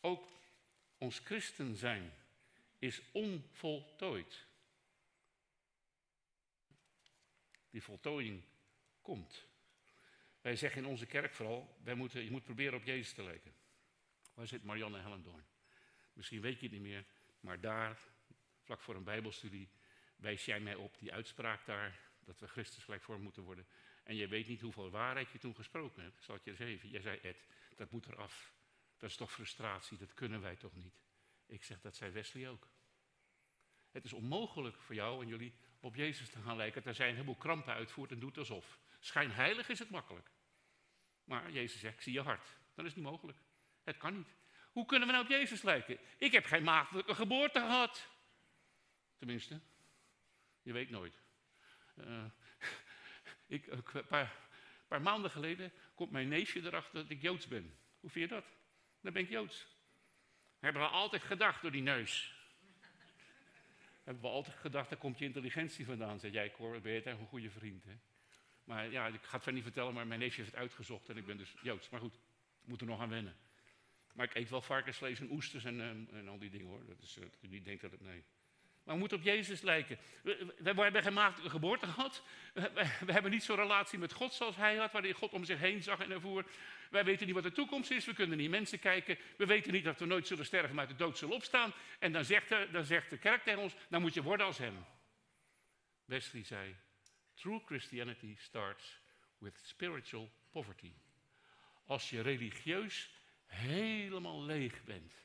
Ook ons christen zijn is onvoltooid. die voltooiing komt. Wij zeggen in onze kerk vooral, wij moeten, je moet proberen op Jezus te lijken. Waar zit Marianne Hellendoorn? Misschien weet je het niet meer, maar daar, vlak voor een bijbelstudie, wijs jij mij op die uitspraak daar, dat we Christus gelijkvorm moeten worden. En je weet niet hoeveel waarheid je toen gesproken hebt. Zal ik je even, jij zei Ed, dat moet eraf. Dat is toch frustratie, dat kunnen wij toch niet? Ik zeg, dat zei Wesley ook. Het is onmogelijk voor jou en jullie op Jezus te gaan lijken. Dat hij een heleboel krampen uitvoert en doet alsof. Schijnheilig is het makkelijk. Maar Jezus zegt, zie je hart. Dan is niet mogelijk. Het kan niet. Hoe kunnen we nou op Jezus lijken? Ik heb geen maagdelijke geboorte gehad. Tenminste, je weet nooit. Uh, ik, een paar, paar, maanden geleden komt mijn neefje erachter dat ik Joods ben. Hoe vind je dat? Dan ben ik Joods. Hebben we altijd gedacht door die neus. Hebben we altijd gedacht, daar komt je intelligentie vandaan. Zeg jij, Cor, ben je een goede vriend. Hè? Maar ja, ik ga het verder niet vertellen, maar mijn neefje heeft het uitgezocht en ik ben dus Joods. Maar goed, ik moet er nog aan wennen. Maar ik eet wel varkensvlees en oesters en, en, en al die dingen hoor. Dat is, niet denkt dat het nee. Maar we moeten op Jezus lijken. We, hebben geen geboorte gehad. We, hebben niet zo'n relatie met God zoals hij had, waarin God om zich heen zag en ervoer. Wij weten niet wat de toekomst is. We kunnen niet mensen kijken. We weten niet dat we nooit zullen sterven, maar uit de dood zullen opstaan. En dan zegt, de, dan zegt de kerk tegen ons, dan moet je worden als hem. Wesley zei, true Christianity starts with spiritual poverty. Als je religieus helemaal leeg bent.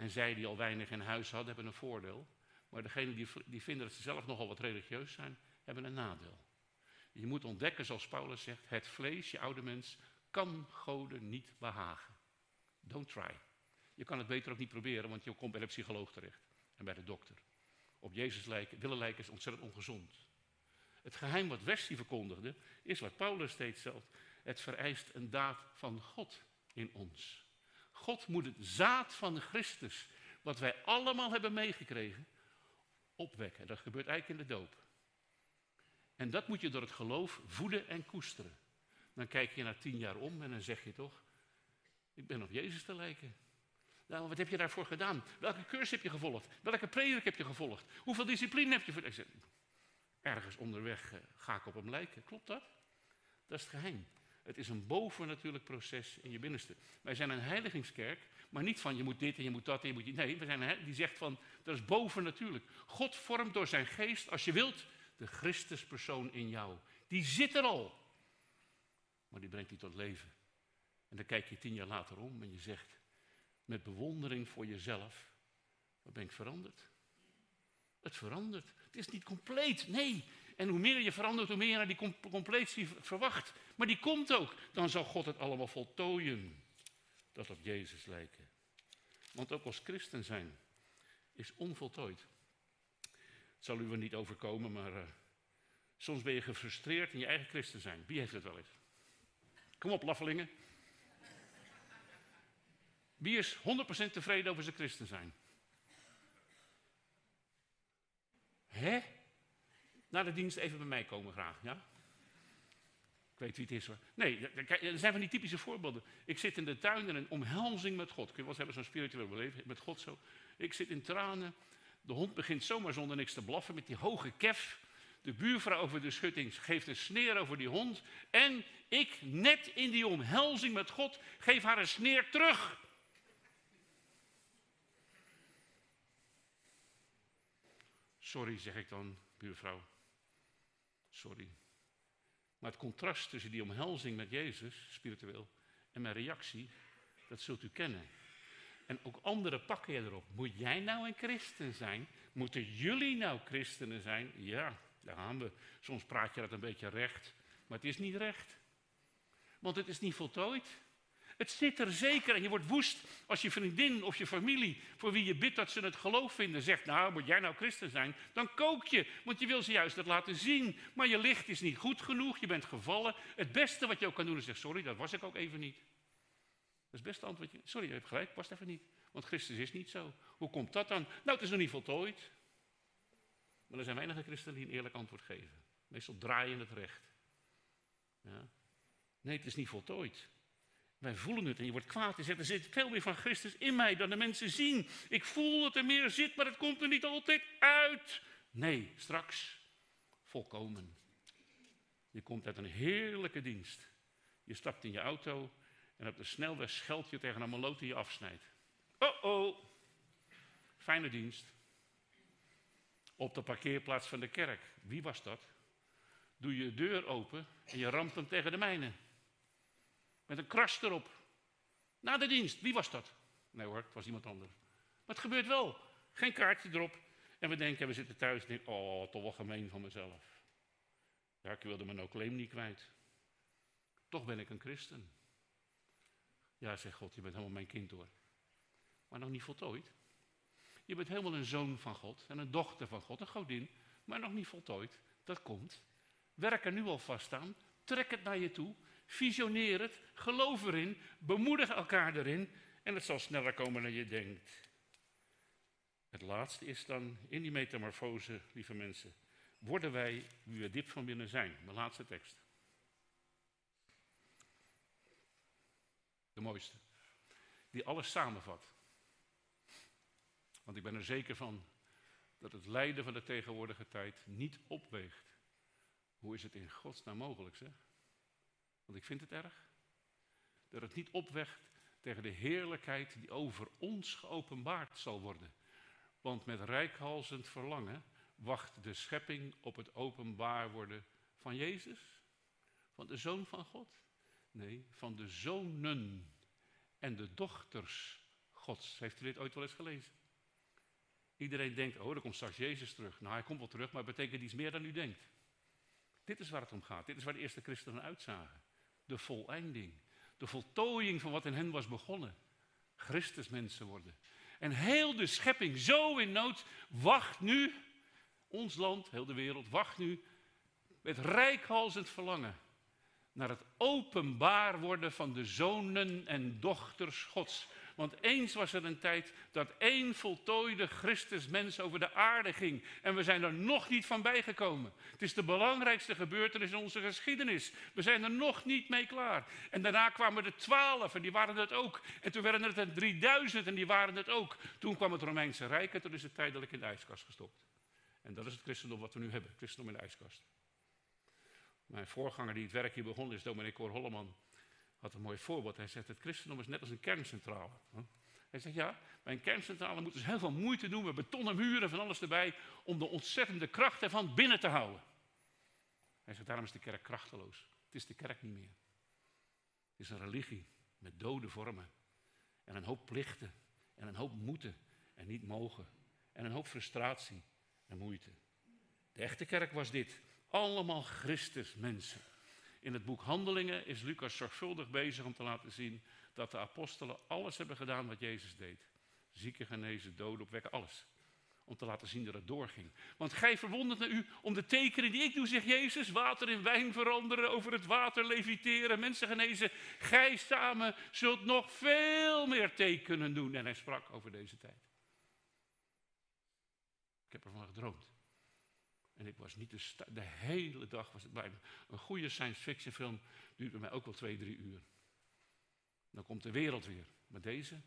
En zij die al weinig in huis hadden, hebben een voordeel. Maar degenen die, die vinden dat ze zelf nogal wat religieus zijn, hebben een nadeel. Je moet ontdekken, zoals Paulus zegt, het vlees, je oude mens, kan goden niet behagen. Don't try. Je kan het beter ook niet proberen, want je komt bij de psycholoog terecht en bij de dokter. Op Jezus lijken, willen lijken is ontzettend ongezond. Het geheim wat Wesley verkondigde, is wat Paulus steeds zegt. Het vereist een daad van God in ons. God moet het zaad van Christus, wat wij allemaal hebben meegekregen, opwekken. Dat gebeurt eigenlijk in de doop. En dat moet je door het geloof voeden en koesteren. Dan kijk je na tien jaar om en dan zeg je toch, ik ben op Jezus te lijken. Nou, wat heb je daarvoor gedaan? Welke cursus heb je gevolgd? Welke predik heb je gevolgd? Hoeveel discipline heb je voor? Ergens onderweg eh, ga ik op hem lijken. Klopt dat? Dat is het geheim. Het is een bovennatuurlijk proces in je binnenste. Wij zijn een heiligingskerk, maar niet van je moet dit en je moet dat en je moet die. Nee, we zijn een, die zegt van dat is bovennatuurlijk. God vormt door zijn geest, als je wilt, de Christuspersoon in jou. Die zit er al. Maar die brengt die tot leven. En dan kijk je tien jaar later om en je zegt, met bewondering voor jezelf, wat ben ik veranderd? Het verandert. Het is niet compleet. Nee, en hoe meer je verandert, hoe meer je naar die completie verwacht. Maar die komt ook. Dan zal God het allemaal voltooien. Dat op Jezus lijken. Want ook als christen zijn is onvoltooid. Het zal u wel niet overkomen, maar uh, soms ben je gefrustreerd in je eigen christen zijn. Wie heeft het wel eens? Kom op, laffelingen. Wie is 100% tevreden over zijn christen zijn? Hè? Na de dienst even bij mij komen graag, ja? Ik weet wie het is hoor. Nee, er zijn van die typische voorbeelden. Ik zit in de tuin en een omhelzing met God. Kun je wel eens hebben zo'n spiritueel beleven met God zo. Ik zit in tranen. De hond begint zomaar zonder niks te blaffen met die hoge kef. De buurvrouw over de schutting geeft een sneer over die hond. En ik, net in die omhelzing met God, geef haar een sneer terug. Sorry, zeg ik dan, buurvrouw. Sorry. Maar het contrast tussen die omhelzing met Jezus, spiritueel, en mijn reactie, dat zult u kennen. En ook anderen pakken je erop. Moet jij nou een christen zijn? Moeten jullie nou christenen zijn? Ja, daar gaan we. Soms praat je dat een beetje recht, maar het is niet recht. Want het is niet voltooid. Het zit er zeker en je wordt woest als je vriendin of je familie, voor wie je bidt dat ze het geloof vinden, zegt, nou moet jij nou christen zijn, dan kook je, want je wil ze juist dat laten zien. Maar je licht is niet goed genoeg, je bent gevallen. Het beste wat je ook kan doen is zeggen, sorry, dat was ik ook even niet. Dat is het beste antwoord. Sorry, je hebt gelijk, past even niet. Want Christus is niet zo. Hoe komt dat dan? Nou, het is nog niet voltooid. Maar er zijn weinige christenen die een eerlijk antwoord geven. Meestal draaien het recht. Ja. Nee, het is niet voltooid. Wij voelen het en je wordt kwaad. Je zegt, er zit veel meer van Christus in mij dan de mensen zien. Ik voel dat er meer zit, maar het komt er niet altijd uit. Nee, straks volkomen. Je komt uit een heerlijke dienst. Je stapt in je auto en op de snelweg scheld je tegen een maloot die je afsnijdt. Oh oh, fijne dienst. Op de parkeerplaats van de kerk. Wie was dat? Doe je deur open en je ramt hem tegen de mijne. Met een kras erop. Na de dienst. Wie was dat? Nee hoor, het was iemand anders. Maar het gebeurt wel. Geen kaartje erop. En we denken, we zitten thuis en denken, oh, toch wel gemeen van mezelf. Ja, ik wilde mijn no-claim niet kwijt. Toch ben ik een christen. Ja, zegt God, je bent helemaal mijn kind hoor. Maar nog niet voltooid. Je bent helemaal een zoon van God en een dochter van God, een godin, maar nog niet voltooid. Dat komt. Werk er nu al vast aan. Trek het naar je toe. Visioneer het. Geloof erin. Bemoedig elkaar erin. En het zal sneller komen dan je denkt. Het laatste is dan in die metamorfose, lieve mensen, worden wij wie we diep van binnen zijn. Mijn laatste tekst. De mooiste. Die alles samenvat. Want ik ben er zeker van dat het lijden van de tegenwoordige tijd niet opweegt. Hoe is het in godsnaam mogelijk, zeg? Want ik vind het erg. Dat het niet opweegt tegen de heerlijkheid die over ons geopenbaard zal worden. Want met rijkhalzend verlangen wacht de schepping op het openbaar worden van Jezus? Van de Zoon van God? Nee, van de zonen en de dochters Gods. Heeft u dit ooit wel eens gelezen? Iedereen denkt, oh, er komt straks Jezus terug. Nou, hij komt wel terug, maar het betekent iets meer dan u denkt. Dit is waar het om gaat. Dit is waar de eerste christenen uitzagen. De voleinding. De voltooiing van wat in hen was begonnen. Christus mensen worden. En heel de schepping zo in nood wacht nu, ons land, heel de wereld, wacht nu met rijkhalsend verlangen naar het openbaar worden van de zonen en dochters Gods. Want eens was er een tijd dat één voltooide Christusmens over de aarde ging. En we zijn er nog niet van bijgekomen. Het is de belangrijkste gebeurtenis in onze geschiedenis. We zijn er nog niet mee klaar. En daarna kwamen er twaalf en die waren het ook. En toen werden er 3000 en die waren het ook. Toen kwam het Romeinse Rijk en toen is het tijdelijk in de ijskast gestopt. En dat is het christendom wat we nu hebben. Christendom in de ijskast. Mijn voorganger die het werk hier begon is dominee Cor Holleman had een mooi voorbeeld. Hij zegt, het christendom is net als een kerncentrale. Hij zegt, ja, bij een kerncentrale moeten ze heel veel moeite doen met betonnen muren van alles erbij, om de ontzettende kracht ervan binnen te houden. Hij zegt, daarom is de kerk krachteloos. Het is de kerk niet meer. Het is een religie met dode vormen. En een hoop plichten. En een hoop moeten en niet mogen. En een hoop frustratie en moeite. De echte kerk was dit. Allemaal Christus mensen. In het boek Handelingen is Lucas zorgvuldig bezig om te laten zien dat de apostelen alles hebben gedaan wat Jezus deed. Zieken genezen, doden opwekken, alles. Om te laten zien dat het doorging. Want gij verwondert naar u om de tekenen die ik doe, zegt Jezus. Water in wijn veranderen, over het water leviteren, mensen genezen. Gij samen zult nog veel meer tekenen doen. En hij sprak over deze tijd. Ik heb ervan gedroomd. En ik was niet de, hele dag was het bij. Een goede science fiction film duurt bij mij ook wel twee, drie uur. Dan komt de wereld weer. Maar deze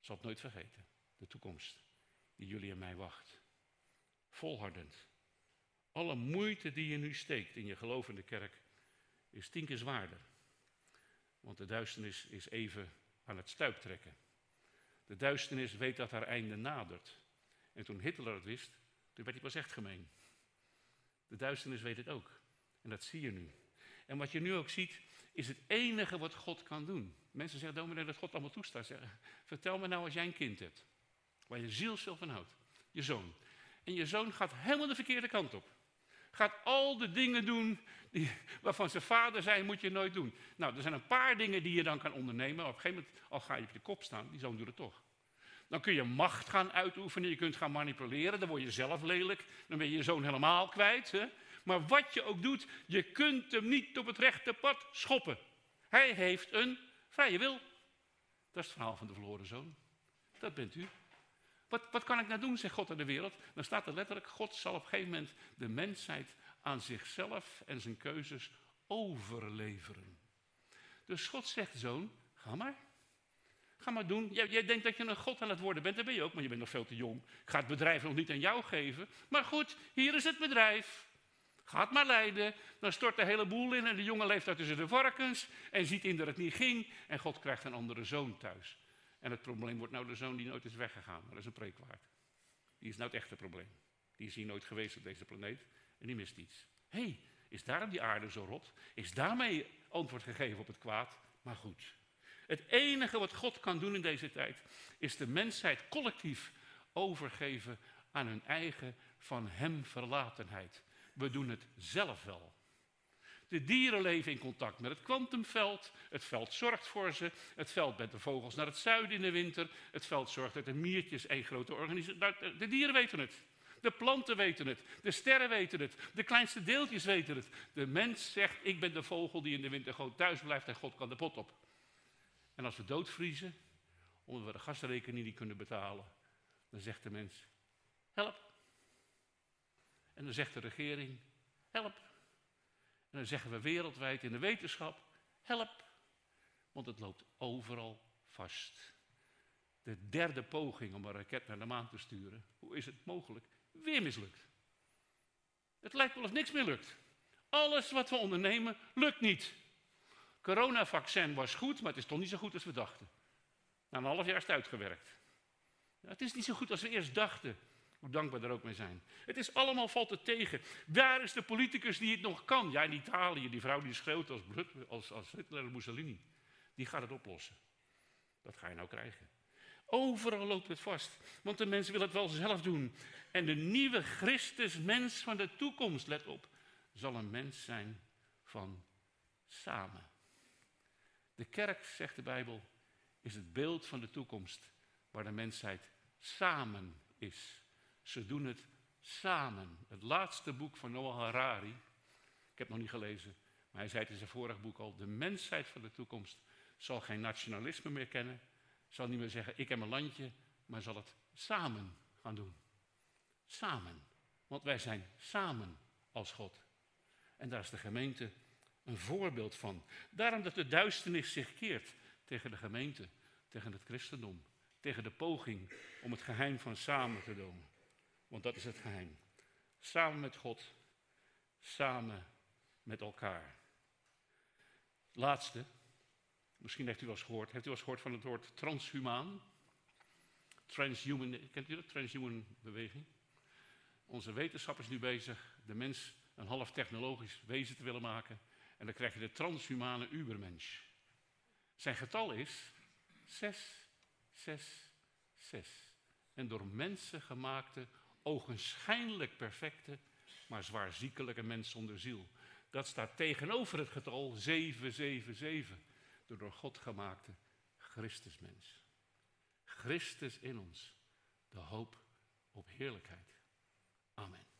zal het nooit vergeten. De toekomst die jullie en mij wacht. Volhardend. Alle moeite die je nu steekt in je geloof in de kerk is tien keer zwaarder. Want de duisternis is even aan het stuiptrekken. De duisternis weet dat haar einde nadert. En toen Hitler het wist, toen werd hij pas echt gemeen. De duisternis weet het ook. En dat zie je nu. En wat je nu ook ziet, is het enige wat God kan doen. Mensen zeggen, dominee, dat God allemaal toestaat. Zeggen, vertel me nou als jij een kind hebt. Waar je zielsveel van houdt. Je zoon. En je zoon gaat helemaal de verkeerde kant op. Gaat al de dingen doen die, waarvan zijn vader zei, moet je nooit doen. Nou, er zijn een paar dingen die je dan kan ondernemen. Op een gegeven moment, al ga je op je kop staan, die zoon doet het toch. Dan kun je macht gaan uitoefenen, je kunt gaan manipuleren, dan word je zelf lelijk, dan ben je je zoon helemaal kwijt. Hè? Maar wat je ook doet, je kunt hem niet op het rechte pad schoppen. Hij heeft een vrije wil. Dat is het verhaal van de verloren zoon. Dat bent u. Wat, wat kan ik nou doen, zegt God aan de wereld? Dan staat er letterlijk, God zal op een gegeven moment de mensheid aan zichzelf en zijn keuzes overleveren. Dus God zegt, zoon, ga maar. Ga maar doen. Jij, jij, denkt dat je een God aan het worden bent, dat ben je ook, maar je bent nog veel te jong. Ik ga het bedrijf nog niet aan jou geven. Maar goed, hier is het bedrijf. Ga het maar leiden. Dan stort de hele boel in en de jongen leeft daar tussen de varkens en ziet in dat het niet ging. En God krijgt een andere zoon thuis. En het probleem wordt nou de zoon die nooit is weggegaan. dat is een preekwaard. Die is nou het echte probleem. Die is hier nooit geweest op deze planeet en die mist iets. Hé, hey, is daarom die aarde zo rot? Is daarmee antwoord gegeven op het kwaad? Maar goed, Het enige wat God kan doen in deze tijd is de mensheid collectief overgeven aan hun eigen van Hem verlatenheid. We doen het zelf wel. De dieren leven in contact met het kwantumveld. Het veld zorgt voor ze. Het veld met de vogels naar het zuiden in de winter. Het veld zorgt dat de miertjes één grote organisatie. Nou, de dieren weten het. De planten weten het. De sterren weten het. De kleinste deeltjes weten het. De mens zegt: Ik ben de vogel die in de winter gewoon thuis blijft en God kan de pot op. En als we doodvriezen, omdat we de gasrekening niet kunnen betalen, dan zegt de mens: Help. En dan zegt de regering: Help. En dan zeggen we wereldwijd in de wetenschap: Help. Want het loopt overal vast. De derde poging om een raket naar de maan te sturen. Hoe is het mogelijk? Weer mislukt. Het lijkt wel of niks meer lukt. Alles wat we ondernemen lukt niet. Coronavaccin was goed, maar het is toch niet zo goed als we dachten. Na een half jaar is het uitgewerkt. het is niet zo goed als we eerst dachten. Hoe dankbaar er ook mee zijn. Het is allemaal valt het tegen. Waar is de politicus die het nog kan? Ja, in Italië, die vrouw die schreeuwt als, als, als Hitler en Mussolini. Die gaat het oplossen. Dat ga je nou krijgen. Overal loopt het vast. Want de mensen willen het wel zelf doen. En de nieuwe Christus, mens van de toekomst, let op, zal een mens zijn van samen. De kerk, zegt de Bijbel, is het beeld van de toekomst waar de mensheid samen is. Ze doen het samen. Het laatste boek van Noah Harari, ik heb het nog niet gelezen, maar hij zei in zijn vorig boek al, de mensheid van de toekomst zal geen nationalisme meer kennen, zal niet meer zeggen ik heb een landje, maar zal het samen gaan doen. Samen. Want wij zijn samen als God. En daar is de gemeente een voorbeeld van. Daarom dat de duisternis zich keert tegen de gemeente, tegen het christendom, tegen de poging om het geheim van samen te doen. Want dat is het geheim. Samen met God, samen met elkaar. Laatste, misschien heeft u wel eens gehoord, heeft u wel gehoord van het woord transhumaan? Transhuman, kent u dat? Transhuman beweging? Onze wetenschap is nu bezig de mens een half technologisch wezen te willen maken. En dan krijg je de transhumane ubermensch. Zijn getal is 6, 6, 6. En door mensen gemaakte, ogenschijnlijk perfecte, maar zwaar ziekelijke mens zonder ziel. Dat staat tegenover het getal 777. De door God gemaakte Christusmens. Christus in ons, de hoop op heerlijkheid. Amen.